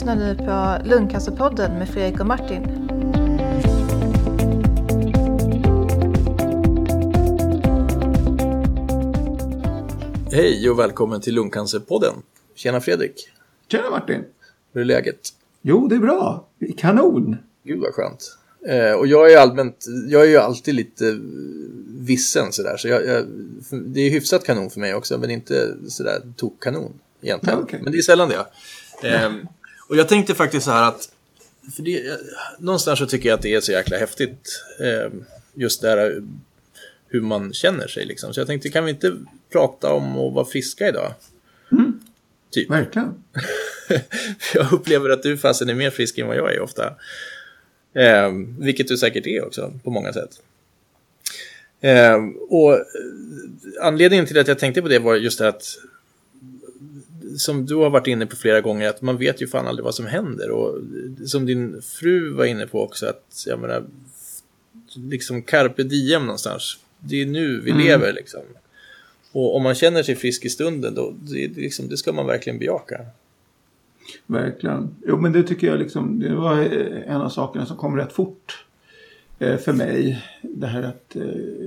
lyssnar nu på Lungcancerpodden med Fredrik och Martin. Hej och välkommen till Lungcancerpodden. Tjena Fredrik. Tjena Martin. Hur är läget? Jo, det är bra. Kanon. Gud vad skönt. Eh, och jag är allmänt, jag är ju alltid lite vissen sådär. Så jag, jag, det är hyfsat kanon för mig också, men inte sådär tok-kanon egentligen. Ja, okay. Men det är sällan det. Eh, och jag tänkte faktiskt så här att, för det, någonstans så tycker jag att det är så jäkla häftigt. Eh, just det här hur man känner sig liksom. Så jag tänkte, kan vi inte prata om att vara friska idag? Mm. Typ. Verkligen. jag upplever att du fasen är mer frisk än vad jag är ofta. Eh, vilket du säkert är också på många sätt. Eh, och anledningen till att jag tänkte på det var just det att som du har varit inne på flera gånger att man vet ju fan aldrig vad som händer och som din fru var inne på också att jag menar liksom carpe diem någonstans. Det är nu vi mm. lever liksom. Och om man känner sig frisk i stunden då det, liksom, det ska man verkligen bejaka. Verkligen. Jo men det tycker jag liksom, det var en av sakerna som kom rätt fort eh, för mig. Det här att eh,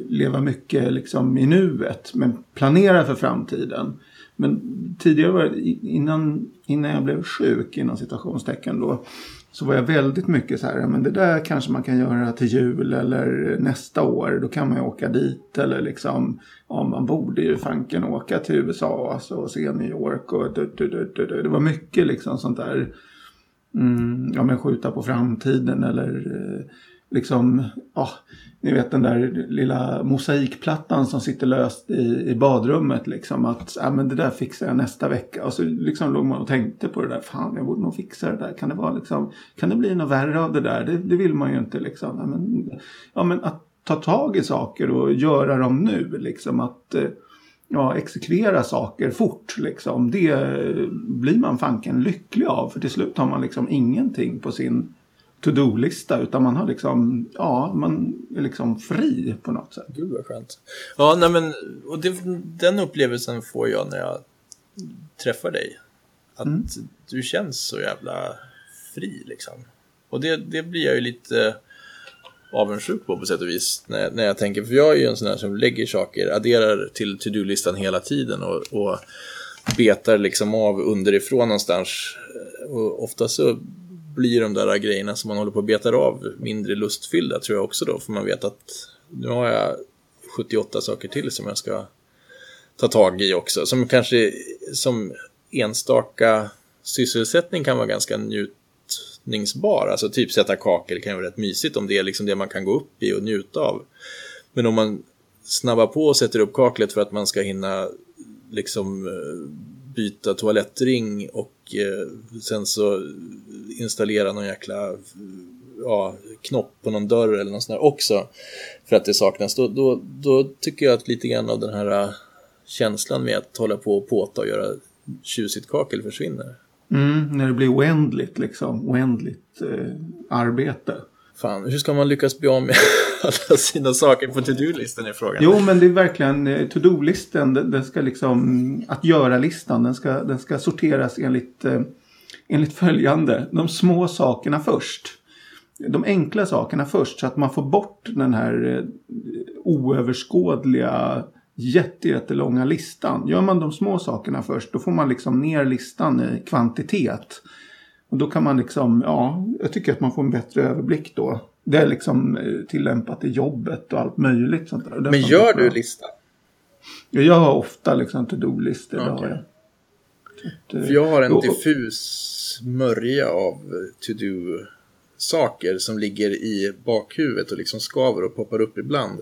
leva mycket liksom i nuet men planera för framtiden. Men tidigare var innan, innan jag blev sjuk inom citationstecken då så var jag väldigt mycket så här, men det där kanske man kan göra till jul eller nästa år. Då kan man ju åka dit eller liksom, ja man borde ju fanken åka till USA alltså, och se New York och du, du, du, du, Det var mycket liksom sånt där, mm, ja men skjuta på framtiden eller eh, liksom, ja, ni vet den där lilla mosaikplattan som sitter löst i, i badrummet liksom. Att, ja men det där fixar jag nästa vecka. Och så liksom låg man och tänkte på det där. Fan, jag borde nog fixa det där. Kan det vara liksom, kan det bli något värre av det där? Det, det vill man ju inte liksom. Ja men, ja men att ta tag i saker och göra dem nu liksom. Att eh, ja, exekvera saker fort liksom. Det blir man fanken lycklig av. För till slut har man liksom ingenting på sin to-do-lista utan man har liksom, ja, man är liksom fri på något sätt. Gud vad skönt. Ja, nej men, och det, den upplevelsen får jag när jag träffar dig. Att mm. du känns så jävla fri liksom. Och det, det blir jag ju lite avundsjuk på på sätt och vis. När, när jag tänker, för jag är ju en sån här som lägger saker, adderar till to-do-listan hela tiden och, och betar liksom av underifrån någonstans. Och ofta så blir de där grejerna som man håller på att beta av mindre lustfyllda tror jag också då. För man vet att nu har jag 78 saker till som jag ska ta tag i också. Som kanske som enstaka sysselsättning kan vara ganska njutningsbar. Alltså typ sätta kakel kan ju vara rätt mysigt om det är liksom det man kan gå upp i och njuta av. Men om man snabbar på och sätter upp kaklet för att man ska hinna liksom eh, byta toalettring och Eh, sen så installera någon jäkla ja, knopp på någon dörr eller något sånt där också för att det saknas. Då, då, då tycker jag att lite grann av den här eh, känslan med att hålla på och påta och göra tjusigt kakel försvinner. Mm, när det blir oändligt liksom, oändligt eh, arbete. Fan, hur ska man lyckas bli av med alla sina saker på to-do-listan i frågan? Jo, men det är verkligen eh, to-do-listan. Den ska liksom, att göra-listan, den ska, den ska sorteras enligt, eh, enligt följande. De små sakerna först. De enkla sakerna först så att man får bort den här eh, oöverskådliga jättelånga listan. Gör man de små sakerna först då får man liksom ner listan i kvantitet. Och då kan man liksom, ja, jag tycker att man får en bättre överblick då. Det är liksom eh, tillämpat i jobbet och allt möjligt sånt där. Men gör du listan? Jag har ofta liksom to-do-listor. Okay. Jag. Eh, För jag har en då, diffus mörja av to-do saker som ligger i bakhuvudet och liksom skaver och poppar upp ibland.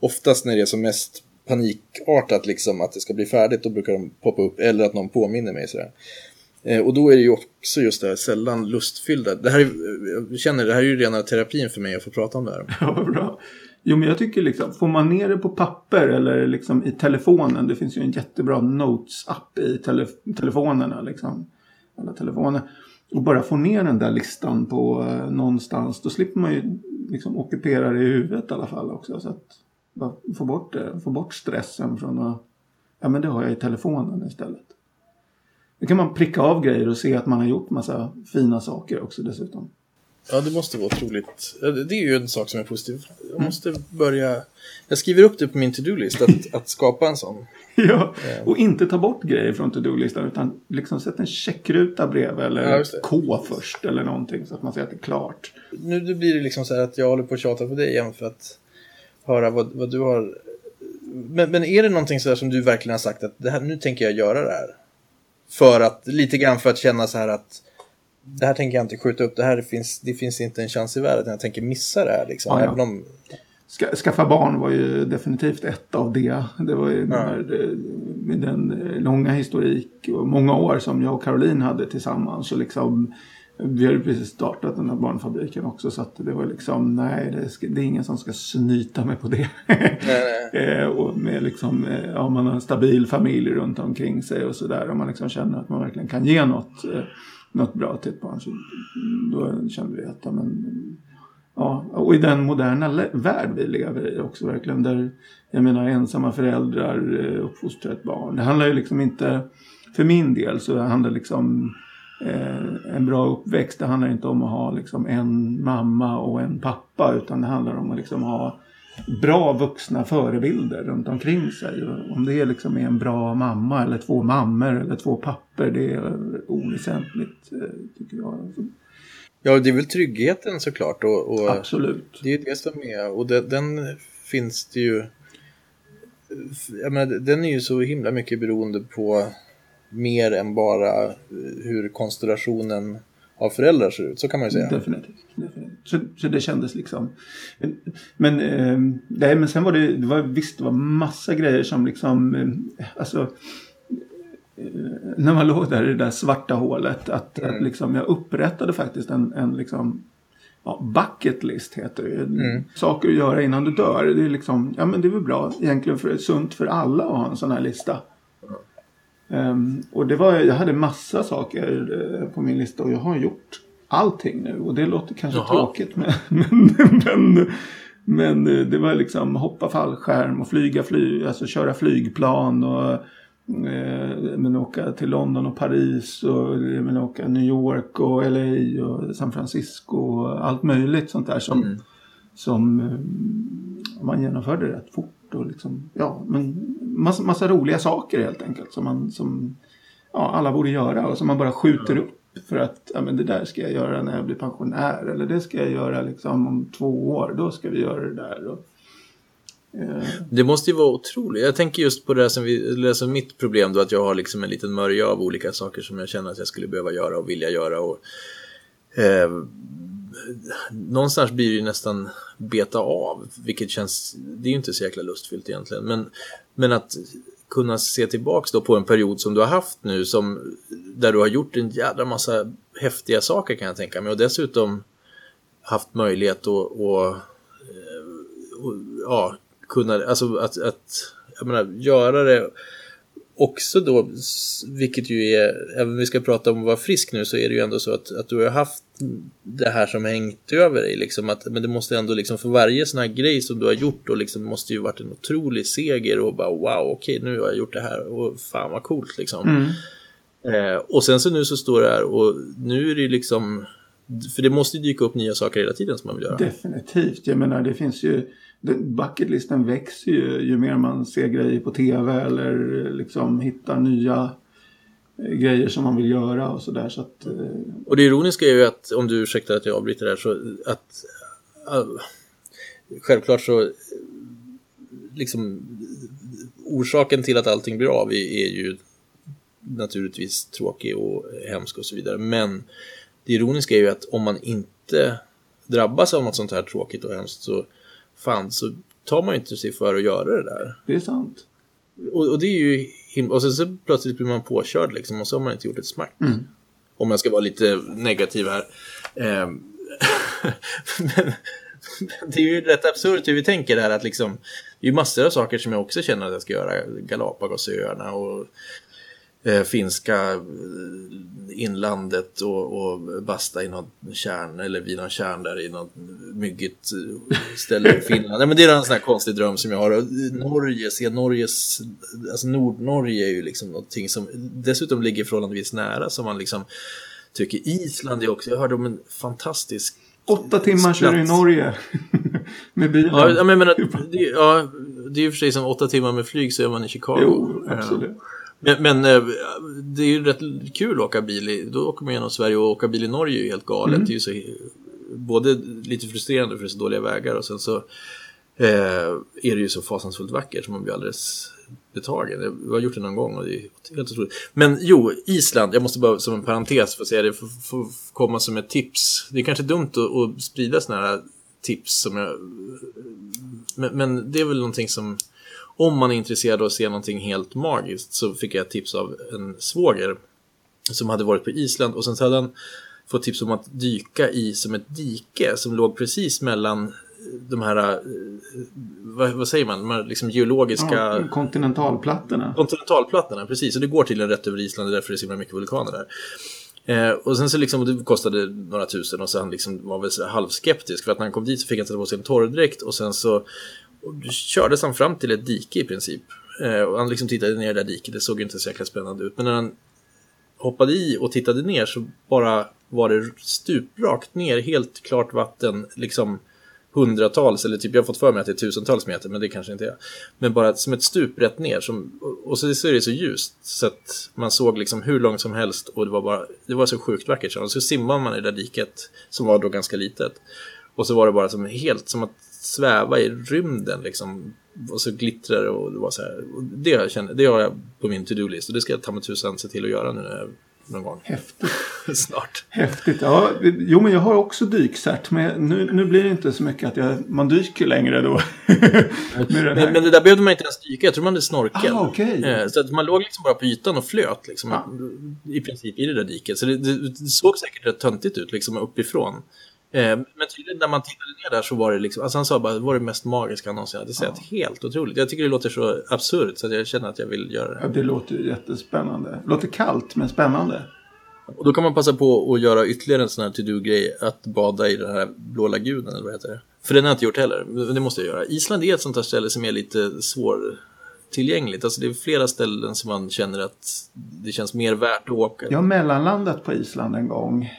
Oftast när det är som mest panikartat liksom att det ska bli färdigt då brukar de poppa upp eller att någon påminner mig sådär. Eh, och då är det ju också just det här sällan lustfyllda. Det här är, jag känner det här är ju rena terapin för mig att få prata om det här. Ja, bra. Jo, men jag tycker liksom, får man ner det på papper eller liksom i telefonen. Det finns ju en jättebra Notes-app i tele, telefonerna, liksom. Alla telefoner. Och bara få ner den där listan på eh, någonstans. Då slipper man ju liksom ockupera det i huvudet i alla fall också. Så att bara få bort det, få bort stressen från att, ja men det har jag i telefonen istället då kan man pricka av grejer och se att man har gjort massa fina saker också dessutom. Ja, det måste vara otroligt. Det är ju en sak som är positiv. Jag måste börja... Jag skriver upp det på min to-do-list att, att skapa en sån. Ja, och inte ta bort grejer från to-do-listan utan liksom sätta en checkruta bredvid eller Ja. K först eller någonting så att man ser att det är klart. Nu blir det liksom så här att jag håller på att tjata på dig igen för att höra vad, vad du har... Men, men är det någonting så som du verkligen har sagt att det här, nu tänker jag göra det här? För att, lite grann för att känna så här att det här tänker jag inte skjuta upp, det här finns, det finns inte en chans i världen att jag tänker missa det här liksom. Ja, ja. Även om, Ska, skaffa barn var ju definitivt ett av det. Det var ju den, här, eh, med den eh, långa historik och många år som jag och Caroline hade tillsammans. Och liksom, vi hade precis startat den här barnfabriken också så att det var liksom nej det, ska, det är ingen som ska snyta mig på det. Eh, och med liksom, eh, ja, man har en stabil familj runt omkring sig och sådär. Och man liksom känner att man verkligen kan ge något, eh, något bra till ett barn. Så då kände vi att, ja, men, ja, och i den moderna värld vi lever i också verkligen. Där, jag menar ensamma föräldrar eh, uppfostrar ett barn. Det handlar ju liksom inte, för min del så handlar liksom eh, en bra uppväxt. Det handlar inte om att ha liksom en mamma och en pappa. Utan det handlar om att liksom ha bra vuxna förebilder runt omkring sig. Om det är liksom är en bra mamma eller två mammor eller två papper. Det är oväsentligt eh, tycker jag. ja, det är väl tryggheten såklart. Och, och Absolut. Det är det som är, och den, den finns det ju, jag menar, den är ju så himla mycket beroende på mer än bara hur konstellationen av föräldrar ser ut, så kan man ju säga. Definitivt. definitivt. Så, så det kändes liksom. Men, eh, nej, men sen var det, det var, visst det var massa grejer som liksom, eh, alltså eh, när man låg där i det där svarta hålet att, att liksom, jag upprättade faktiskt en, en liksom Ja, bucket list heter det ju. Saker att göra innan du dör. Det är liksom, ja men det är väl bra egentligen för sunt för alla att ha en sån här lista. Ehm, och det var, jag hade massa saker eh, på min lista och jag har gjort allting nu. Och det låter kanske Jaha. tråkigt men, men, men, men eh, det var liksom hoppa fallskärm och flyga flyg, alltså köra flygplan och eh, men åka till London och Paris och men åka New York och LA och San Francisco och allt möjligt sånt där som, som eh, man genomförde rätt fort. Och liksom, ja, men massa, massa roliga saker helt enkelt som, man, som ja, alla borde göra och som man bara skjuter upp för att ja, men det där ska jag göra när jag blir pensionär eller det ska jag göra liksom om två år, då ska vi göra det där. Och, eh, Det måste ju vara otroligt. Jag tänker just på det här som vi läser mitt problem då, att jag har liksom en liten mörja av olika saker som jag känner att jag skulle behöva göra och vilja göra. Och, eh, någonstans blir det ju nästan beta av, vilket känns, det är ju inte så jäkla lustfyllt egentligen. Men, men att kunna se tillbaks då på en period som du har haft nu, som, där du har gjort en jädra massa häftiga saker kan jag tänka mig. Och dessutom haft möjlighet att, att eh, och, ja, kunna, alltså att, att jag menar, göra det också då, vilket ju är, även om vi ska prata om att vara frisk nu, så är det ju ändå så att, att du har haft det här som hängt över dig, liksom att, men det måste ändå liksom, för varje sån här grej som du har gjort då liksom, måste ju varit en otrolig seger och bara wow, okej, nu har jag gjort det här och fan vad coolt liksom. Eh, och sen så nu så står det här och nu är det ju liksom, för det måste ju dyka upp nya saker hela tiden som man vill göra. Definitivt. Jag menar det finns ju Bucketlisten växer ju ju mer man ser grejer på tv eller eh, liksom hittar nya eh, grejer som man vill göra och sådär. Så att, eh, Och det ironiska är ju att, om du ursäktar att jag avbryter där, så att äh, självklart så liksom orsaken till att allting blir av är, är ju naturligtvis tråkig och hemsk och så vidare. Men det ironiska är ju att om man inte drabbas av något sånt här tråkigt och hemskt så fan så tar man inte sig för att göra det där. det är sant. Och, och det är ju himla... Och sen så plötsligt blir man påkörd liksom och så har man inte gjort ett smack. Om jag ska vara lite negativ här. Ehm, men, det är ju rätt absurt hur vi tänker här att liksom... Det är ju massor av saker som jag också känner att jag ska göra. Galapagosöarna och eh, finska eh, inlandet och, och basta i någon kärn eller vid någon kärn där i något myggigt eh, ställe i Finland. Nej, men det är en sån här konstig dröm som jag har. Och Norge, se Norges, alltså Nordnorge är ju liksom någonting som dessutom ligger förhållandevis nära som man liksom tycker Island är också. Jag hörde om en fantastisk Åtta timmar kör i Norge. med bilen. Ja, jag menar, det, ja, det är ju för sig som åtta timmar med flyg så är man i Chicago. Jo, absolut. Men, men eh, det är ju rätt kul att åka bil i, då åker man genom Sverige och åka bil i Norge är ju helt galet. Mm. Det är ju så, både lite frustrerande för det är så dåliga vägar och sen så eh, är det ju så fasansfullt vackert som man blir alldeles betagen. Jag har gjort det någon gång och det är helt otroligt. Men jo, Island, jag måste bara som en parentes få säga det, får får komma som ett tips. Det är kanske dumt att, att sprida sådana här tips som jag... Men, men det är väl någonting som om man är intresserad av att se någonting helt magiskt så fick jag ett tips av en svåger som hade varit på Island och sen så hade han fått tips om att dyka i som ett dike som låg precis mellan de här, eh, vad, vad säger man, de här liksom geologiska Ja, kontinentalplattorna. kontinentalplattorna, precis. Och det går tydligen rätt över Island, det är därför det är så himla mycket vulkaner där. Eh, och sen så liksom, det kostade några tusen och så han liksom var väl halvskeptisk för att när han kom dit så fick han sätta på sig en torrdräkt och sen så och kördes han fram till ett dike i princip. Eh, och han liksom tittade ner i det där diket, det såg inte så jäkla spännande ut. Men när han hoppade i och tittade ner så bara var det stuprakt ner, helt klart vatten, liksom hundratals, eller typ jag har fått för mig att det är tusentals meter, men det kanske inte är. Men bara som ett stup rätt ner. Som, och så, så är det så ljust så att man såg liksom hur långt som helst och det var bara, det var så sjukt vackert. Så, så simmade man i det där diket som var då ganska litet. Och så var det bara som helt som att sväva i rymden liksom. Och så glittrar det och det var så här. Det, jag känner, det har jag på min to-do-list och det ska jag ta med tusan se till att göra nu när jag, någon gång. Häftigt. Snart. Häftigt. Ja, jo, men jag har också dykcert. Men nu, nu blir det inte så mycket att jag, man dyker längre då. Men, men det där behövde man inte ens dyka, jag tror man hade snorkel. Ah, okej. Eh, Så att man låg liksom bara på ytan och flöt liksom, i princip i det där diket. Så det, det, det såg säkert rätt töntigt ut liksom uppifrån. Eh, Men tydligen när man tittade ner där så var det liksom, alltså han sa bara det var det mest magiska han någonsin hade sett. Helt otroligt. Jag tycker det låter så absurt så jag känner att jag vill göra Ja, det. det låter jättespännande. Låter kallt men spännande. Och då kan man passa på att göra ytterligare en sån här to-do-grej, att bada i den här blå lagunen eller vad heter det? För den har jag inte gjort heller, men det måste jag göra. Island är ett sånt här ställe som är lite svårtillgängligt. Alltså det är flera ställen som man känner att det känns mer värt att åka. Jag har mellanlandat på Island en gång.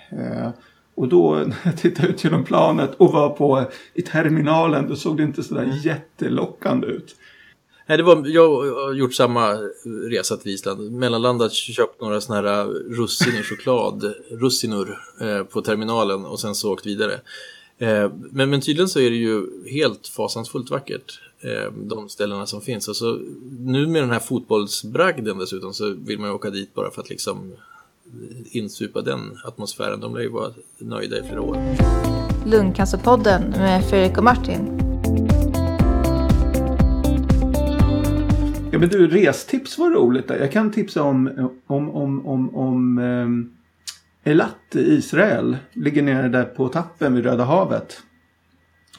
Och då när jag tittade ut genom planet och var på i terminalen då såg det inte sådär jättelockande ut. Nej, det var, jag har gjort samma resa till Island. Mellanlandat, köpt några såna här russin i choklad, russinor eh, på terminalen och sen så åkt vidare. Eh, men, men tydligen så är det ju helt fasansfullt vackert, eh, de ställena som finns. Alltså, nu med den här fotbollsbragden dessutom så vill man ju åka dit bara för att liksom insupa den atmosfären. De lär ju vara nöjda i flera år. Lungcancerpodden med Fredrik och Martin. Ja men du, restips var roligt. Jag kan tipsa om, om, om, om, om um, Elat i Israel. Ligger nere där på tappen vid Röda havet.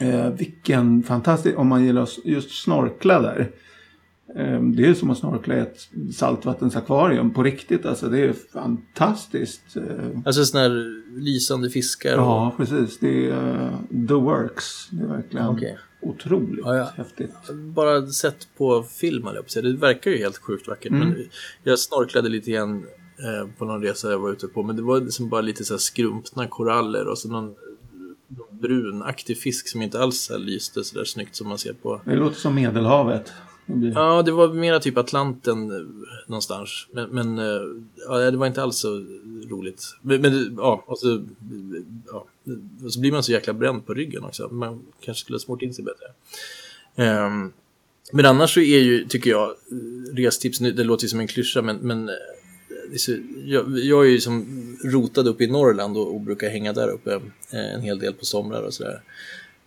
Eh, vilken fantastisk, om man gillar just snorkla där. Eh, det är som att snorkla i ett saltvattensakvarium på riktigt. Alltså det är fantastiskt. Eh, Alltså sådana här lysande fiskar. och- ja, precis. Det är uh, the works. Det är verkligen Okej. otroligt Ja, ja. häftigt. bara sett på film, höll jag. Det verkar ju helt sjukt vackert. Mm. Men jag snorklade lite grann eh, på någon resa jag var ute på. Men det var liksom bara lite så skrumpna koraller och så någon, brunaktig fisk som inte alls så lyste så där snyggt som man ser på. Det låter som Medelhavet. Det. Ja, det var mera typ Atlanten eh, någonstans. Men, men eh, ja, det var inte alls så roligt. Men, men ja, och så, ja, och så blir man så jäkla bränd på ryggen också. Man kanske skulle ha smort in sig bättre. Um, men annars så är ju, tycker jag, restips, nu- det låter ju som en klyscha, men, men eh, så, jag, jag är ju som rotad uppe i Norrland och, och brukar hänga där uppe en hel del på somrar och sådär.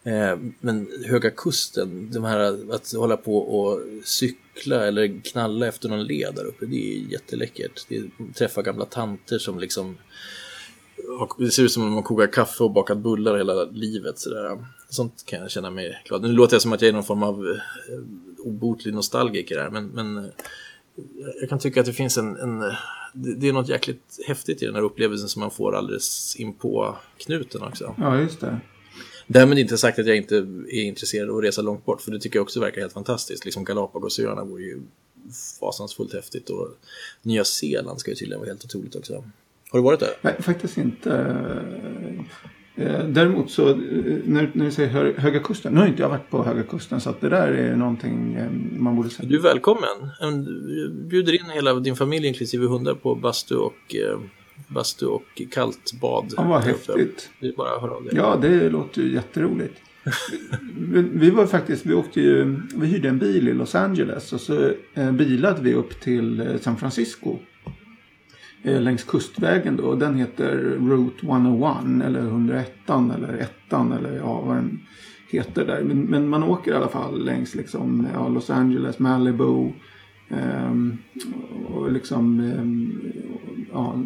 Eh, men Höga Kusten, de här att hålla på och cykla eller knalla efter någon led där uppe, det är jätteläckert. Det är, träffa gamla tanter som liksom det ser ut som om de har kokat kaffe och bakat bullar hela livet. Sådär. Sånt kan jag känna mig glad. Nu låter jag som att jag är någon form av eh, obotlig nostalgiker här, men, men eh, jag kan tycka att det finns en, en det, det är något jäkligt häftigt i den här upplevelsen som man får alldeles in på knuten också. Ja, just det. Därmed inte sagt att jag inte är intresserad av att resa långt bort, för det tycker jag också verkar helt fantastiskt. Liksom Galapagosöarna vore ju fasansfullt häftigt och Nya Zeeland ska ju tydligen vara helt otroligt också. Har du varit där? Nej, faktiskt inte. Eh, Däremot så eh, när, när du säger Hö- Höga Kusten. Nu har inte jag varit på Höga Kusten så att det där är någonting eh, man borde säga. Du är välkommen. En- Bjuder in hela din familj inklusive hundar på bastu och, bastu och kallt bad. Ja, vad häftigt. Det är bara höra av dig. Ja, det låter ju jätteroligt. vi, vi var faktiskt, vi åkte ju, vi hyrde en bil i Los Angeles och så eh, bilade vi upp till eh, San Francisco. Eh, längs kustvägen då. Den heter Route 101 eller 101 eller 1 eller ja, vad den heter där. Men, men man åker i alla fall längs liksom, ja, Los Angeles, Malibu. ehm, och liksom, ehm, ja,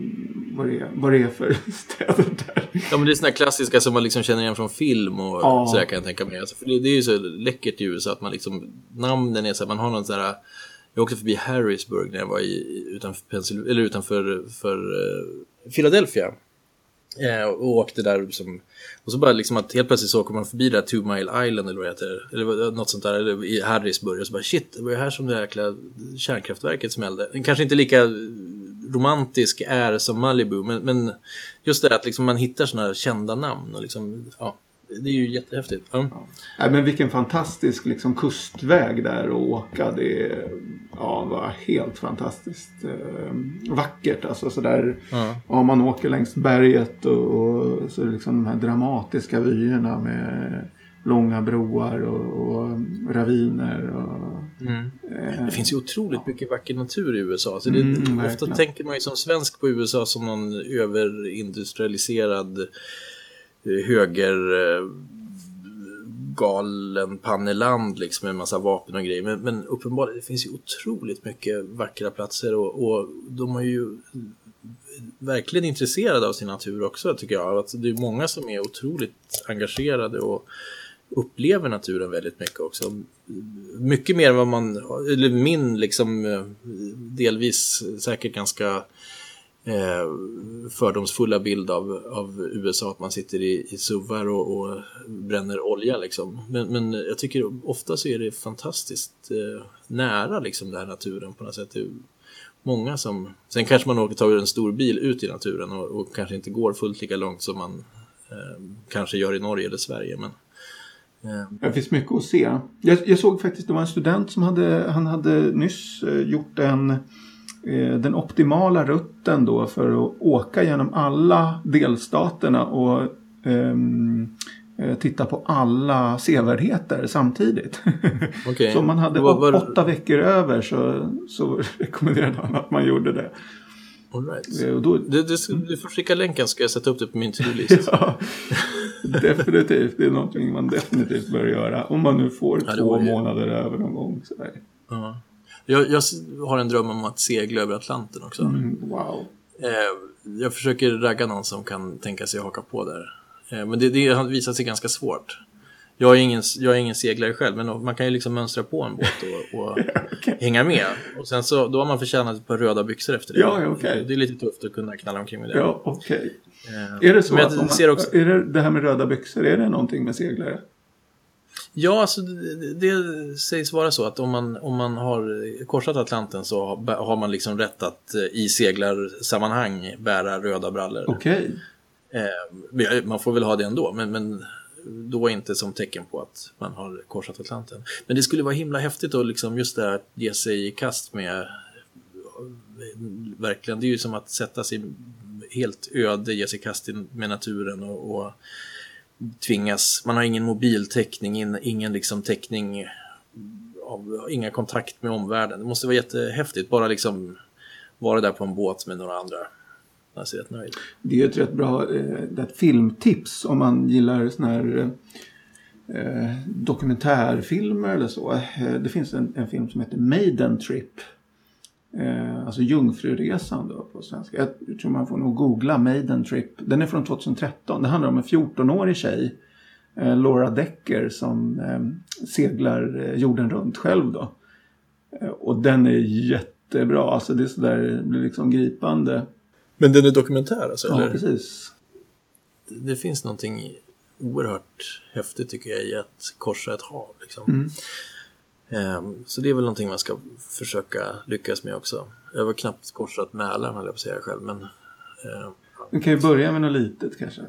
vad det, är, vad det är för städer där. Ja, men det är sådana här klassiska som man liksom känner igen från film och Ja. sådär kan jag tänka mig. Alltså, för det, det är ju så läckert i USA att man liksom, namnen är så här, man har någon sån här, jag åkte förbi Harrisburg när jag var i, utanför, eller utanför för, eh, Philadelphia. Eh, och åkte där som, och så bara liksom att helt plötsligt så åker man förbi där Two Mile Island eller vad det heter, eller vad- något sånt där, eller i Harrisburg och så bara shit, det var ju här som det jäkla kärnkraftverket smällde. Kanske inte lika romantisk är som Malibu, men, men just det att liksom man hittar sådana kända namn och liksom, ja, det är ju jättehäftigt. Ja. Nej, men vilken fantastisk liksom, kustväg där att åka. Det ja, var helt fantastiskt eh, vackert. Alltså, så där, Ja. ja, man åker längs berget och, och så liksom de här dramatiska vyerna med långa broar och, och raviner. Och, Mm. eh, Det finns ju otroligt mymycket vacker natur i USA. Så det, Mm, ofta verkligen. tänker man ju som svensk på USA som någon överindustrialiserad eh, höger eh, galen panneland liksom med en massa vapen och grejer. Men, men uppenbarligen, det finns ju otroligt mycket vackra platser och, och de är ju verkligen intresserade av sin natur också tycker jag. Att det är många som är otroligt engagerade och upplever naturen väldigt mycket också. Mycket mer än vad man, eller min liksom eh, delvis säkert ganska eh, fördomsfulla bild av, av USA, att man sitter i, i suvar och, och bränner olja liksom. Men, men jag tycker ofta så är det fantastiskt eh, nära liksom den här naturen på något sätt. Det är många som, sen kanske man åker tar en stor bil ut i naturen och, och kanske inte går fullt lika långt som man eh, kanske gör i Norge eller Sverige. Men, det finns mycket att se. Jag, jag såg faktiskt, det var en student som hade, han hade nyss eh, gjort en, eh, den optimala rutten då för att åka genom alla delstaterna och eh, titta på alla sevärdheter samtidigt. Okej. så om man hade Vad- vad- åtta veckor över så, så rekommenderade han att man gjorde det. All right. Då, Du, du, du får skicka länken ska jag sätta upp det på min to-do-list. ja, definitivt. Det är någonting man definitivt bör göra. Om man nu får Ja, två månader över någon gång. Så där. Ja. Jag, jag har en dröm om att segla över Atlanten också. Mm, wow. Eh, jag försöker ragga någon som kan tänka sig haka på där. Eh, men det, det har visat sig ganska svårt. Jag är, ingen, jag är ingen seglare själv, men man kan ju liksom mönstra på en båt och, och hänga med. Och sen så, då har man förtjänat ett par röda byxor efter det. Ja, okej. Det är lite tufft att kunna knalla omkring med det. Ja, okej. Eh, Är det så att man, ser också, är det, det här med röda byxor, är det någonting med seglare? Ja, alltså det, det sägs vara så att om man, om man har korsat Atlanten så har, man liksom rätt att eh, i seglarsammanhang bära röda brallor. Okej. Eh, man får väl ha det ändå, men, men då inte som tecken på att man har korsat Atlanten. Men det skulle vara himla häftigt att liksom just det här att ge sig i kast med verkligen, det är ju som att sätta sig helt öde, ge sig i kast med naturen och, och tvingas, man har ingen mobiltäckning, ingen liksom täckning av, inga kontakt med omvärlden. Det måste vara jättehäftigt, bara liksom vara där på en båt med några andra. Jag rätt nöjd. Det är ett rätt bra eh, ett filmtips om man gillar såna här eh, dokumentärfilmer eller så. Eh, det finns en, en film som heter Maiden Trip. Eh, alltså Jungfruresan då på svenska. Jag tror man får nog googla Maiden Trip. Den är från 2013. Det handlar om en 14-årig tjej. Eh, Laura Decker som eh, seglar eh, jorden runt själv då. Eh, och den är jättebra. Alltså det är sådär, det blir liksom gripande. Men den är dokumentär alltså? Ja, eller? precis. Det finns någonting oerhört häftigt tycker jag i att korsa ett hav. Liksom. Mm. Ehm, Så det är väl någonting man ska försöka lyckas med också. Jag har väl knappt korsat Mälaren höll jag på att säga själv. Men, ehm, Vi kan ju börja med något litet kanske.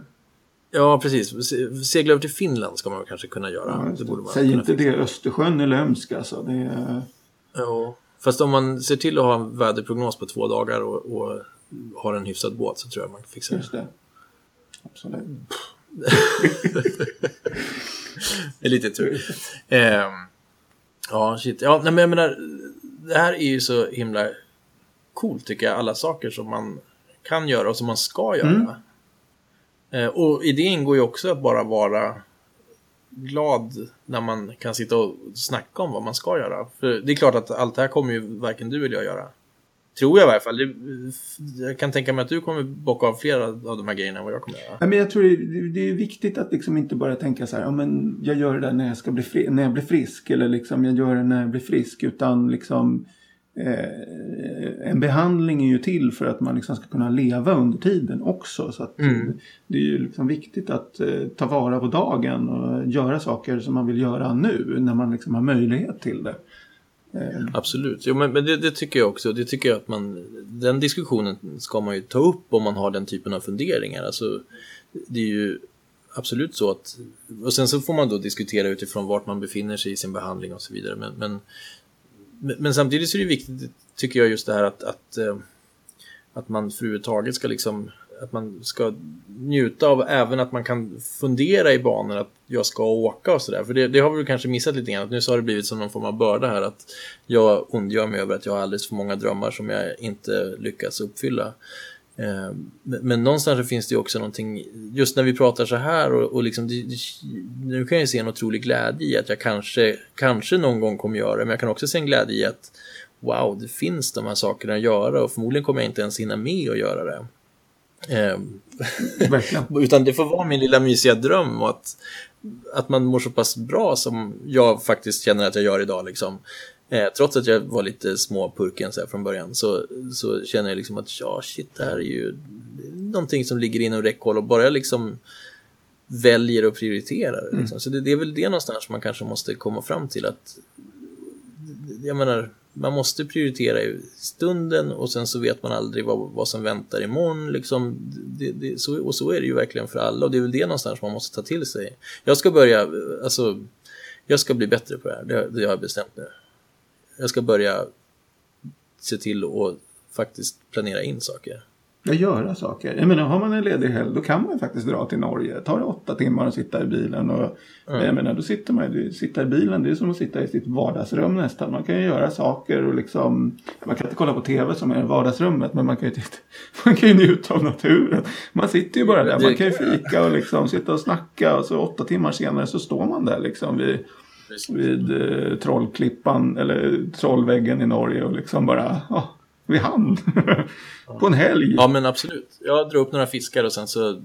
ja, precis. Se- Segla över till Finland ska man kanske kunna göra. Ja, det det. borde man Säg kunna inte fixa. det, Östersjön är lömsk alltså. Det är, Ja, fast om man ser till att ha en väderprognos på två dagar och, och har en hyfsad båt så tror jag man kan fixa det. just det. Absolut. Det är lite tur. Ehm, ja, shit. Ja, nej, men jag menar, det här är ju så himla coolt tycker jag. Alla saker som man kan göra och som man ska göra. Mm. Eh, och i det ingår ju också att bara vara glad när man kan sitta och snacka om vad man ska göra. För det är klart att allt det här kommer ju varken du eller jag göra. Tror jag i varje fall. Jag kan tänka mig att du kommer bocka av flera av de här grejerna än vad jag kommer göra. Ja, men jag tror det, är viktigt att liksom inte bara tänka så här, ja, men jag gör det där när jag, ska bli fri, när jag blir frisk eller liksom jag gör det när jag blir frisk. Utan liksom eh, en behandling är ju till för att man liksom ska kunna leva under tiden också. Så Mm. det är ju liksom viktigt att eh, ta vara på dagen och göra saker som man vill göra nu när man liksom har möjlighet till det. Eh, Absolut, jo, men, men det, det tycker jag också. Det tycker jag att man, den diskussionen ska man ju ta upp om man har den typen av funderingar. Alltså, det är ju absolut så att, och sen så får man då diskutera utifrån vart man befinner sig i sin behandling och så vidare. Men, men, men, samtidigt så är det viktigt, tycker jag, just det här att, att, eh, att man för överhuvudtaget ska liksom att man ska njuta av även att man kan fundera i banor att jag ska åka och sådär. För det, det har vi väl kanske missat lite grann. Att nu så har det blivit som någon form av börda här. Att jag ondgör mig över att jag har alldeles för många drömmar som jag inte lyckas uppfylla. Eh, Men, någonstans så finns det ju också någonting, just när vi pratar så här och, och liksom, det, nu kan jag se en otrolig glädje i att jag kanske, kanske någon gång kommer göra det, men jag kan också se en glädje i att wow, det finns de här sakerna att göra och förmodligen kommer jag inte ens hinna med att göra det. Eh, verkligen. utan det får vara min lilla mysiga dröm och att, att man mår så pass bra som jag faktiskt känner att jag gör idag. Liksom. Eh, trots att jag var lite småpurken så här från början så, så känner jag liksom att ja, shit, det här är ju någonting som ligger inom räckhåll och bara jag liksom väljer och prioriterar det. Liksom. Så det, det är väl det någonstans man kanske måste komma fram till att jag menar, man måste prioritera i stunden och sen så vet man aldrig vad, vad som väntar imorgon. Liksom, det, det, så, och så är det ju verkligen för alla och det är väl det någonstans man måste ta till sig. Jag ska börja, alltså, jag ska bli bättre på det här, det, det har jag bestämt nu. Jag ska börja se till att faktiskt planera in saker. Ja, göra saker. Jag menar, har man en ledig helg då kan man ju faktiskt dra till Norge. Tar det åtta timmar att sitta i bilen. Och, Jag menar, då sitter man ju, sitta i bilen, det är som att sitta i sitt vardagsrum nästan. Man kan ju göra saker och liksom, man kan inte kolla på tv som är vardagsrummet, men man kan ju, titta, man kan ju njuta av naturen. Man sitter ju bara där, man kan ju fika och liksom sitta och snacka och så åtta timmar senare så står man där liksom vid, vid eh, Trollklippan eller Trollväggen i Norge och liksom bara, ja, vi hann. på en helg. Ja men absolut. Jag drar upp några fiskar och sen så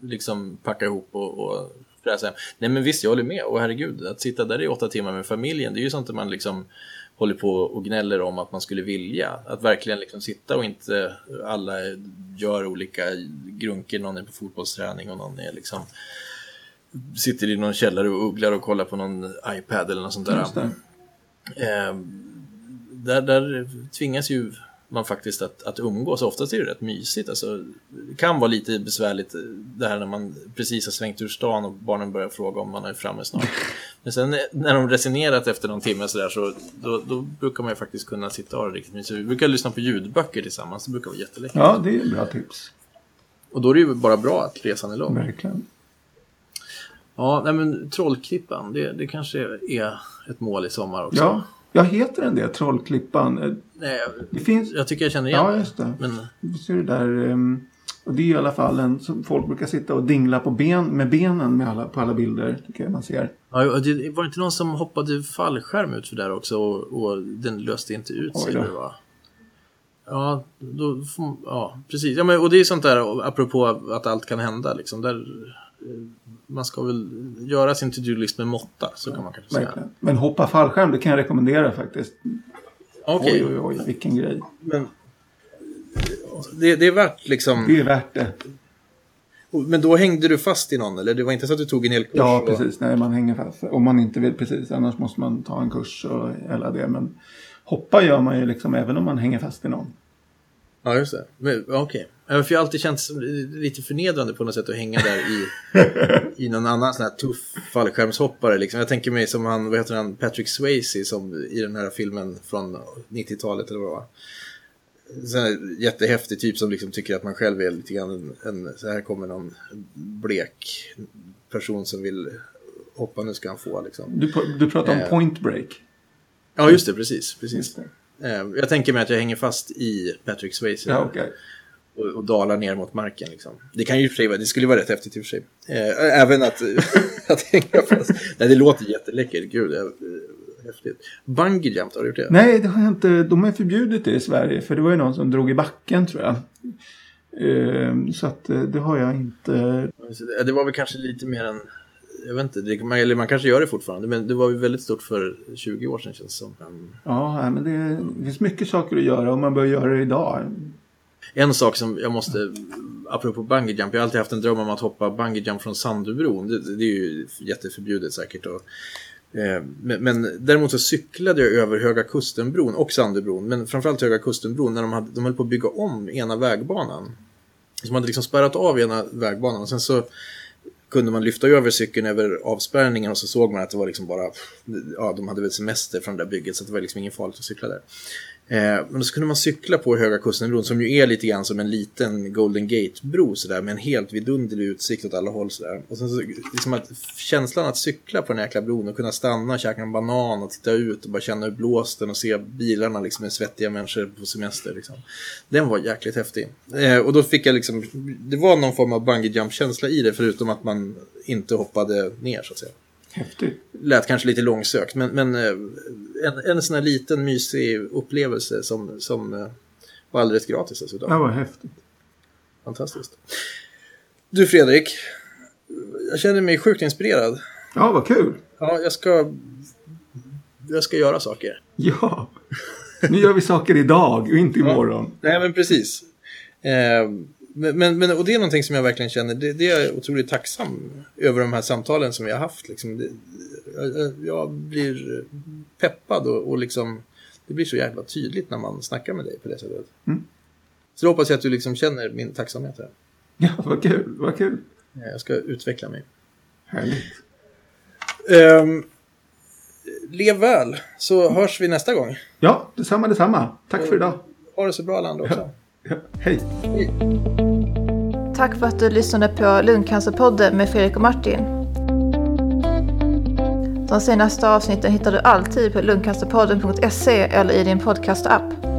liksom packa ihop och, och fräsa hem. Nej men visst, jag håller med. Och herregud, att sitta där i åtta timmar med familjen, det är ju sånt där man liksom håller på och gnäller om att man skulle vilja. Att verkligen liksom sitta och inte alla gör olika grunker. Någon är på fotbollsträning och någon är liksom sitter i någon källare och ugglar och kollar på någon iPad eller något sånt där. Eh, där, där tvingas ju man faktiskt att, att umgås. Oftast är det rätt mysigt. Alltså, det kan vara lite besvärligt det här när man precis har svängt ur stan och barnen börjar fråga om man är framme snart. Men sen när de resonerat efter någon timme så, där, så då, då brukar man ju faktiskt kunna sitta och ha det riktigt mysigt. Vi brukar lyssna på ljudböcker tillsammans. Det brukar vara jätteläckert. Ja, det är ett bra tips. Och då är det ju bara bra att resan är lång. Verkligen. Ja, nej men Trollklippan, det, det kanske är ett mål i sommar också. Ja, jag heter den det, Trollklippan. Nej, Det finns... jag tycker jag känner igen Ja, just det. Men ser det där. ehm, Och det är i alla fall en som folk brukar sitta och dingla på ben, med benen med alla, på alla bilder. Tycker jag man ser. Ja, det var det inte någon som hoppade fallskärm ut för där också och, och den löste inte ut sig? Eller? Ja, då ja, precis. Ja, men, och det är sånt där, apropå att allt kan hända, liksom. Där, eh, man ska väl göra sin to-do-list med måtta, så kan man kanske säga. Men hoppa fallskärm, det kan jag rekommendera faktiskt. Okej. Oj, oj, oj, vilken grej. Men det, det är värt liksom... Det är värt det. Men då hängde du fast i någon eller? Det var inte så att du tog en hel kurs? Ja, och- precis. Nej, man hänger fast. Om man inte vill, precis. Annars måste man ta en kurs och hela det. Men hoppa gör man ju liksom även om man hänger fast i någon. Ja, just det. Okej. Ja, För jag har alltid känt lite förnedrande på något sätt att hänga där i, i någon annan sån här tuff fallskärmshoppare. Liksom. Jag tänker mig som han, vad heter han, Patrick Swayze som i den här filmen från 90-talet eller vad det var. Här jättehäftig typ som liksom tycker att man själv är lite grann en, en så här kommer någon blek person som vill hoppa, nu ska han få liksom. Du, du pratar om Eh. point break. Ja, just det, precis. precis. Just det. Eh, Jag tänker mig att jag hänger fast i Patrick Swayze. Ja, okej. och, och dalar ner mot marken. Liksom. Det kan ju för det skulle vara rätt häftigt i och för sig. Eh, även att, att hänga fast. Nej, det låter jätteläckert, gud. Är, eh, häftigt. Bungee jump, har du gjort det? Nej, det har jag inte. De har förbjudit det i Sverige. För det var ju någon som drog i backen tror jag. Så att det har jag inte. Det- Det var väl kanske lite mer än, jag vet inte, det, man, eller man kanske gör det fortfarande, men det var ju väldigt stort för 20 år sedan känns det som. Ja, men det, det finns mycket saker att göra och man bör göra det idag. En sak som jag måste, apropå bungee jump, jag har alltid haft en dröm om att hoppa bungee jump från Sandöbron. Det, det är ju jätteförbjudet säkert. Och, eh, men, men däremot så cyklade jag över Höga Kustenbron och Sandöbron, men framförallt Höga Kustenbron när de, hade, de höll på att bygga om ena vägbanan. Så de hade liksom spärrat av ena vägbanan och sen så kunde man lyfta över cykeln över avspärrningen och så såg man att det var liksom bara, ja de hade väl semester från det där bygget så det var liksom ingen farligt att cykla där. Eh, men så kunde man cykla på Höga Kustenbron som ju är lite grann som en liten Golden Gate-bro sådär med en helt vidunderlig utsikt åt alla håll sådär. Och sen så liksom att känslan att cykla på den här jäkla bron och kunna stanna och käka en banan och titta ut och bara känna hur blåsten och se bilarna liksom med svettiga människor på semester liksom. Den var jäkligt häftig. Eh, och då fick jag liksom, det var någon form av bungee jump-känsla i det förutom att man inte hoppade ner så att säga Häftigt. lät kanske lite långsökt, men, men eh, en, en sån här liten mysig upplevelse som, som eh, var alldeles gratis dessutom. Det var häftigt. Fantastiskt. Du Fredrik, jag känner mig sjukt inspirerad. Ja, vad kul. Ja, jag ska, jag ska göra saker. Ja. Nu gör vi saker idag och inte imorgon. Nej, men precis. Eh, men, men, och det är någonting som jag verkligen känner, det, det är jag otroligt tacksam över de här samtalen som vi har haft. Liksom. Det, jag, jag blir peppad och, och liksom, det blir så jävla tydligt när man snackar med dig på det sättet. Mm. Så då hoppas jag att du liksom känner min tacksamhet här. Ja, vad kul. Vad kul. Jag ska utveckla mig. Härligt. Ehm, lev väl, så hörs vi nästa gång. Ja, detsamma, detsamma. Tack för idag. Ha det så bra alla andra också. Ja, hej. Tack för att du lyssnade på Lungcancerpodden med Fredrik och Martin. De senaste avsnitten hittar du alltid på lungcancerpodden.se eller i din podcastapp.